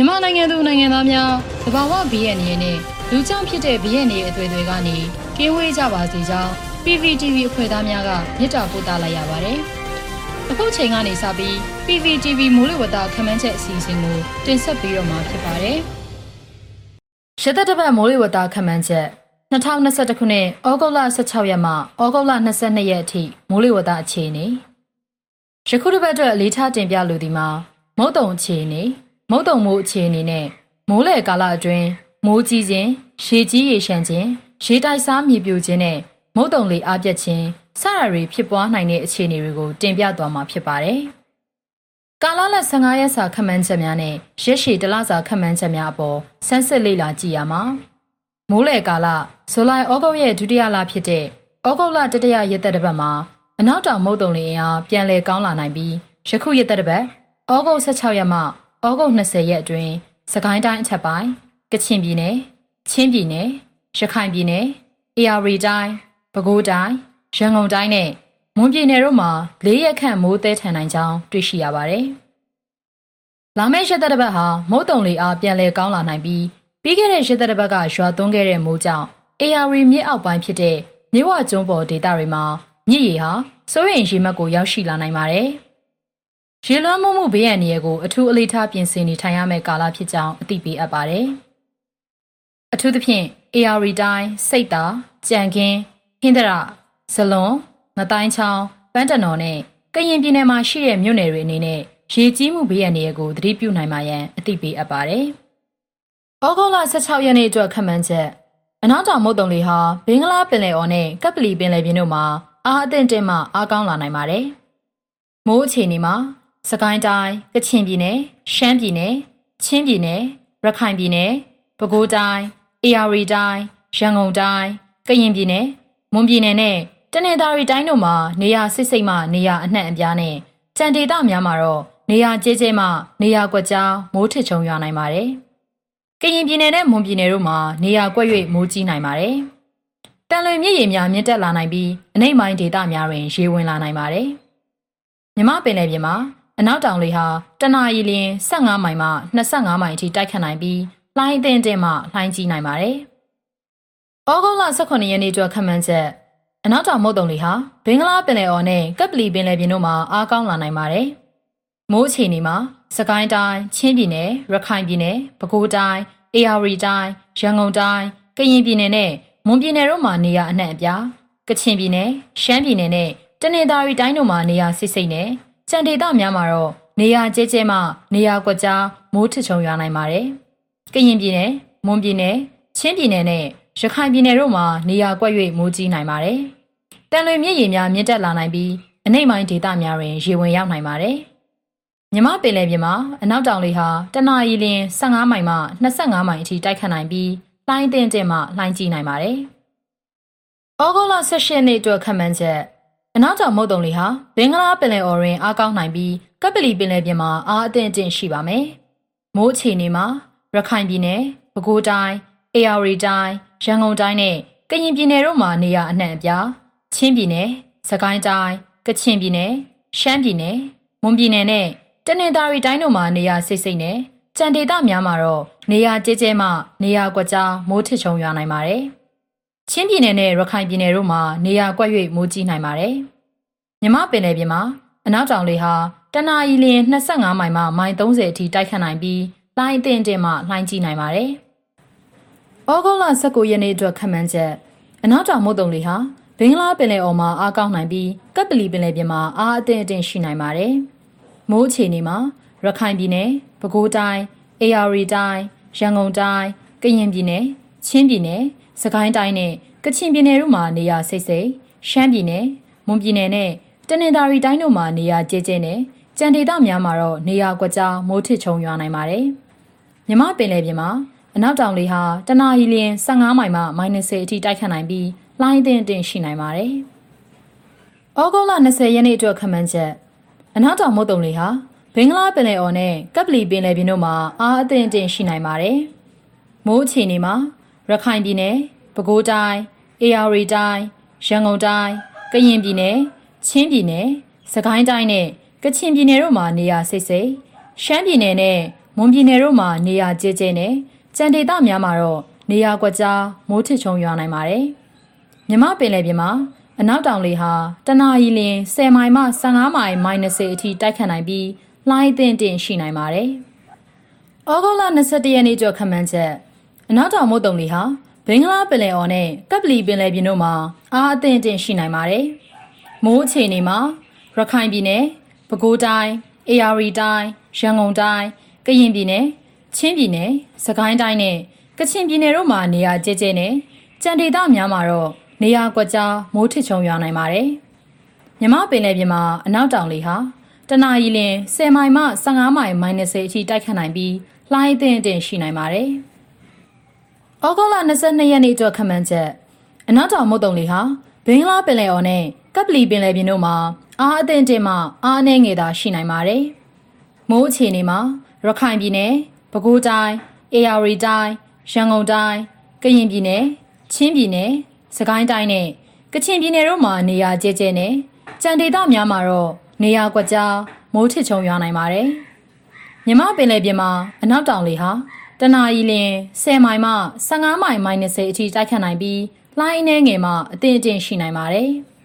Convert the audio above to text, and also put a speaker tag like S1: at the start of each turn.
S1: မြန်မာနိုင်ငံသူနိုင်ငံသားများတဘာဝဘီရဲ့နေနဲ့လူကြောင့်ဖြစ်တဲ့ဘီရဲ့နေအသွေးတွေကနေကင်းဝေးကြပါစေကြောင်း PVTV အဖွဲ့သားများကမြစ်တာပို့တာလိုက်ရပါတယ်။အခုချိန်ကနေစပြီး PVTV မိုးလေဝသခန့်မှန်းချက်အစီအစဉ်ကိုတင်ဆက်ပေးတော့မှာဖြစ်ပါတယ်။ရသက်တပတ်မိုးလေဝသခန့်မှန်းချက်2021ခုနှစ်ဩဂုတ်လ16ရက်မှဩဂုတ်လ22ရက်အထိမိုးလေဝသအခြေအနေယခုတစ်ပတ်အတွက်အလေးထားတင်ပြလိုသည်မှာမုတ်တုံအခြေအနေ မုတ်တုံမိုးအခြေအနေနဲ့မိုးလေကာလအတွင်းမိုးကြီးခြင်းရေကြီးရေရှမ်းခြင်းရေတိုက်စားမြေပြိုခြင်းနဲ့မုတ်တုံလေအားပြတ်ခြင်းစရတွေဖြစ်ပွားနိုင်တဲ့အခြေအနေတွေကိုတင်ပြသွားမှာဖြစ်ပါတယ်။ကာလလက်15ရက်စာခန့်မှန်းချက်များနဲ့ရက်ရှည်တလစာခန့်မှန်းချက်များအပေါ်ဆန်းစစ်လေ့လာကြည့်ရမှာမိုးလေကာလဇူလိုင်ဩဂုတ်ရဲ့ဒုတိယလဖြစ်တဲ့ဩဂုတ်လတတိယရက်သက်တစ်ပတ်မှာအနောက်တောင်မုတ်တုံလေအင်အားပြန်လည်ကောင်းလာနိုင်ပြီးယခုရက်သက်တစ်ပတ်ဩဂုတ်16ရက်မှ ဩဂုတ်20ရက်အတွင်းစကိုင်းတိုင်းအထက်ပိုင်းကချင်ပြည်နယ်ချင်းပြည်နယ်ရခိုင်ပြည်နယ်အေရဝတီတိုင်းပဲခူးတိုင်းရန်ကုန်တိုင်းနဲ့မွန်ပြည်နယ်တို့မှာ၄ရက်ခန့်မိုးသဲထန်နိုင်ကြောင်းတွေ့ရှိရပါတယ်။လာမယ့်ရက်သက်တစ်ပတ်ဟာမုတ်တုံလေအားပြန်လည်ကောင်းလာနိုင်ပြီးပြီးခဲ့တဲ့ရက်သက်တစ်ပတ်ကရွာသွန်းခဲ့တဲ့မိုးကြောင့်အေရဝတီမြစ်အောက်ပိုင်းဖြစ်တဲ့မြဝကျွန်းပေါ်ဒေသတွေမှာမြစ်ရေဟာစိုးရိမ်ရေမှတ်ကိုရောက်ရှိလာနိုင်ပါတယ်။ ရေလွှမ်းမှုမှုဘေးရန်နေရကိုအထူးအလေးထားပြင်ဆင်နေထိုင်ရမယ့်ကာလဖြစ်ကြောင်းအသိပေးအပ်ပါတယ်။အထူးသဖြင့် AR တိုင်းစိတ်တာကြံခင်းဟင်းဒရဇလွန်ငတိုင်းချောင်းပန်းတနော်နဲ့ကရင်ပြည်နယ်မှာရှိတဲ့မြို့နယ်တွေအနေနဲ့ရေကြီးမှုဘေးရန်နေရကိုသတိပြုနိုင်မှရန်အသိပေးအပ်ပါတယ်။ဩဂုတ်လ16ရက်နေ့အတွက်ခန့်မှန်းချက်အနောက်တောင်မုတ်တုံလေဟာဘင်္ဂလားပင်လယ်အော်နဲ့ကပ်ပလီပင်လယ်ပြင်တို့မှာအားအသင့်တင်မှအားကောင်းလာနိုင်ပါတယ်။မိုးအခြေအနေမှာ စကိုင်းတိုင်းကချင်ပြည်နယ်ရှမ်းပြည်နယ်ချင်းပြည်နယ်ရခိုင်ပြည်နယ်ပဲခူးတိုင်းအေရဝတီတိုင်းရန်ကုန်တိုင်းကရင်ပြည်နယ်မွန်ပြည်နယ်နဲ့တနင်္သာရီတိုင်းတို့မှာနေရာစစ်စိတ်မှနေရာအနှံ့အပြားနဲ့ကြံဒေသများမှာတော့နေရာကျဲကျဲမှနေရာကွက်ကြားမိုးထစ်ချုံရွာနိုင်ပါတယ်။ကရင်ပြည်နယ်နဲ့မွန်ပြည်နယ်တို့မှာနေရာကွက်၍မိုးကြီးနိုင်ပါတယ်။တန်လွင်မြစ်ရေများမြင့်တက်လာနိုင်ပြီးအနိမ့်ပိုင်းဒေသများတွင်ရေဝင်လာနိုင်ပါတယ်။မြမပင်လယ်ပြင်မှာ အနောက်တောင်လေဟာတနအီလရင်15မိုင်မှ25မိုင်အထိတိုက်ခတ်နိုင်ပြီးလှိုင်းအသင်းတင်မှလှိုင်းကြီးနိုင်ပါတယ်။ဩဂုတ်လ18ရက်နေ့အတွက်ခန့်မှန်းချက်အနောက်တောင်မုတ်တုံလေဟာဘင်္ဂလားပင်လယ်အော်နဲ့ကပ်ပလီပင်လယ်ပြင်တို့မှာအားကောင်းလာနိုင်ပါတယ်။မိုးအခြေအနေမှာစကိုင်းတိုင်းချင်းပြည်နယ်ရခိုင်ပြည်နယ်ပဲခူးတိုင်းအေရဝတီတိုင်းရန်ကုန်တိုင်းကရင်ပြည်နယ်နဲ့မွန်ပြည်နယ်တို့မှာနေရာအနှံ့အပြားကချင်ပြည်နယ်ရှမ်းပြည်နယ်နဲ့တနင်္သာရီတိုင်းတို့မှာနေရာစစ်စိတ်နဲ့ ကြံဒေသများမှာတော့နေရာကျဲကျဲမှနေရာကွက်ကြားမိုးထချုံရွာနိုင်ပါတယ်။ကရင်ပြည်နယ်မွန်ပြည်နယ်ချင်းပြည်နယ်နဲ့ရခိုင်ပြည်နယ်တို့မှာနေရာကွက်၍မိုးကြီးနိုင်ပါတယ်။တန်လွင်မြစ်ရေများမြင့်တက်လာနိုင်ပြီးအနိမ့်ပိုင်းဒေသများတွင်ရေဝင်ရောက်နိုင်ပါတယ်။မြမပင်လယ်ပြင်မှာအနောက်တောင်လေဟာတနအီလရင်15မိုင်မှ25မိုင်အထိတိုက်ခတ်နိုင်ပြီးလှိုင်းတင်တင်မှလှိုင်းကြီးနိုင်ပါတယ်။ဩဂုတ်လ16ရက်နေ့အတွက်ခန့်မှန်းချက် အနောက်တောင်မုတ်တုံလေဟာဘင်္ဂလားပင်လယ်အော်တွင်အားကောင်းနိုင်ပြီးကပ်ပလီပင်လယ်ပြင်မှာအားအသင့်အင့်ရှိပါမယ်။မိုးအခြေအနေမှာရခိုင်ပြည်နယ်၊ပဲခူးတိုင်း၊အေရဝတီတိုင်း၊ရန်ကုန်တိုင်းနဲ့ကရင်ပြည်နယ်တို့မှာနေရာအနှံ့အပြား၊ချင်းပြည်နယ်၊စကိုင်းတိုင်း၊ကချင်ပြည်နယ်၊ရှမ်းပြည်နယ်၊မွန်ပြည်နယ်နဲ့တနင်္သာရီတိုင်းတို့မှာနေရာစိတ်စိတ်နဲ့ကြံဒေသများမှာတော့နေရာကျဲကျဲမှနေရာကွက်ကြားမိုးထစ်ချုံရွာနိုင်ပါတယ်။ ချင်းပြည်နယ်နဲ့ရခိုင်ပြည်နယ်တို့မှာနေရာကွက်၍မိုးကြီးနိုင်ပါတယ်။မြမပင်လယ်ပြင်မှာအနောက်တောင်လေဟာတနအီလရင်25မိုင်မှမိုင်30အထိတိုက်ခတ်နိုင်ပြီးလှိုင်းအသင့်တင်မှလှိုင်းကြီးနိုင်ပါတယ်။ဩဂုတ်လ19ရက်နေ့အတွက်ခန့်မှန်းချက်အနောက်တောင်မုတ်တုံလေဟာဘင်္ဂလားပင်လယ်အော်မှာအားကောင်းနိုင်ပြီးကပ်ပလီပင်လယ်ပြင်မှာအားအသင့်အင့်ရှိနိုင်ပါတယ်။မိုးအခြေအနေမှာရခိုင်ပြည်နယ်၊ပဲခူးတိုင်း၊အေရဝတီတိုင်း၊ရန်ကုန်တိုင်း၊ကရင်ပြည်နယ်၊ချင်းပြည်နယ်၊ စကိုင်းတိုင်းနဲ့ကချင်ပြည်နယ်တို့မှာနေရာစိတ်စိတ်ရှမ်းပြည်နယ်၊မွန်ပြည်နယ်နဲ့တနင်္သာရီတိုင်းတို့မှာနေရာကျဲကျဲနဲ့ကြံဒေသများမှာတော့နေရာကွက်ကြားမိုးထစ်ချုံရွာနိုင်ပါတယ်။မြမပင်လယ်ပြင်မှာအနောက်တောင်လေဟာတနအီလရင်15မိုင်မှ -30 အထိတိုက်ခတ်နိုင်ပြီးလှိုင်းအင်းတင်ရှိနိုင်ပါတယ်။ဩဂုတ်လ20ရက်နေ့အတွက်ခန့်မှန်းချက်အနောက်တောင်မုတ်တုံလေဟာဘင်္ဂလားပင်လယ်အော်နဲ့ကပ်ပလီပင်လယ်ပြင်တို့မှာအားအသင့်အင့်ရှိနိုင်ပါတယ်။မိုးအခြေအနေမှာ ရခိုင်ပြည်နယ်၊ပဲခူးတိုင်း၊အေရဝတီတိုင်း၊ရန်ကုန်တိုင်း၊ကရင်ပြည်နယ်၊ချင်းပြည်နယ်၊စကိုင်းတိုင်းနဲ့ကချင်ပြည်နယ်တို့မှာနေရာစိတ်စိတ်ရှမ်းပြည်နယ်နဲ့မွန်ပြည်နယ်တို့မှာနေရာကျဲကျဲနဲ့ကြံဒေသများမှာတော့နေရာကွက်ကြားမိုးထစ်ချုံရွာနိုင်ပါတယ်။မြမပင်လယ်ပြင်မှာအနောက်တောင်လေဟာတနအီလ10မိုင်မှ15မိုင် -30 အထိတိုက်ခတ်နိုင်ပြီးလှိုင်းအသင့်တင်ရှိနိုင်ပါတယ်။ဩဂုတ်လ22ရက်နေ့ကျော်ခန့်မှန်းချက် အနောက်တောင်မုတ်တုံလေဟာဘင်္ဂလားပင်လယ်အော်နဲ့ကပ်ပလီပင်လယ်ပြင်တို့မှာအားအသင့်တင်ရှိနိုင်ပါတယ်။မိုးအခြေအနေမှာရခိုင်ပြည်နယ်ပဲခူးတိုင်းအေရီတိုင်းရန်ကုန်တိုင်းကရင်ပြည်နယ်ချင်းပြည်နယ်စကိုင်းတိုင်းနဲ့ကချင်ပြည်နယ်တို့မှာနေရာကျဲကျဲနဲ့ကြံဒေသများမှာတော့နေရာကွက်ကြားမိုးထစ်ချုံရွာနိုင်ပါတယ်။မြမပင်လယ်ပြင်မှာအနောက်တောင်လေဟာတနအီလ10မိုင်မှ15မိုင် -30 အထိတိုက်ခတ်နိုင်ပြီးလှိုင်းအသင့်အတင်ရှိနိုင်ပါတယ်။ ဩဂုတ်လ22ရက်နေ့အတွက်ခန့်မှန်းချက်အနောက်တောင်မုတ်တုံလေဟာဘင်္ဂလားပင်လယ်အော်နဲ့ကပ်ပလီပင်လယ်ပြင်တို့မှာအားအသင့်တင်မှအားအနှဲငယ်သာရှိနိုင်ပါတယ်။မိုးအခြေအနေမှာရခိုင်ပြည်နယ်၊ပဲခူးတိုင်း၊အေရီတိုင်း၊ရန်ကုန်တိုင်း၊ကရင်ပြည်နယ်၊ချင်းပြည်နယ်၊စကိုင်းတိုင်းနဲ့ကချင်ပြည်နယ်တို့မှာနေရာကျဲကျဲနဲ့ကြံဒေသများမှာတော့နေရာကွက်ကြားမိုးထစ်ချုံရွာနိုင်ပါတယ်။မြမပင်လယ်ပြင်မှာအနောက်တောင်လေဟာ တနအီလ10မိုင်မှ15မိုင် -30 အထိတိုက်ခတ်နိုင်ပြီးလှိုင်းအနှဲငယ်မှအသင့်အတင်ရှိနိုင်ပါတယ်။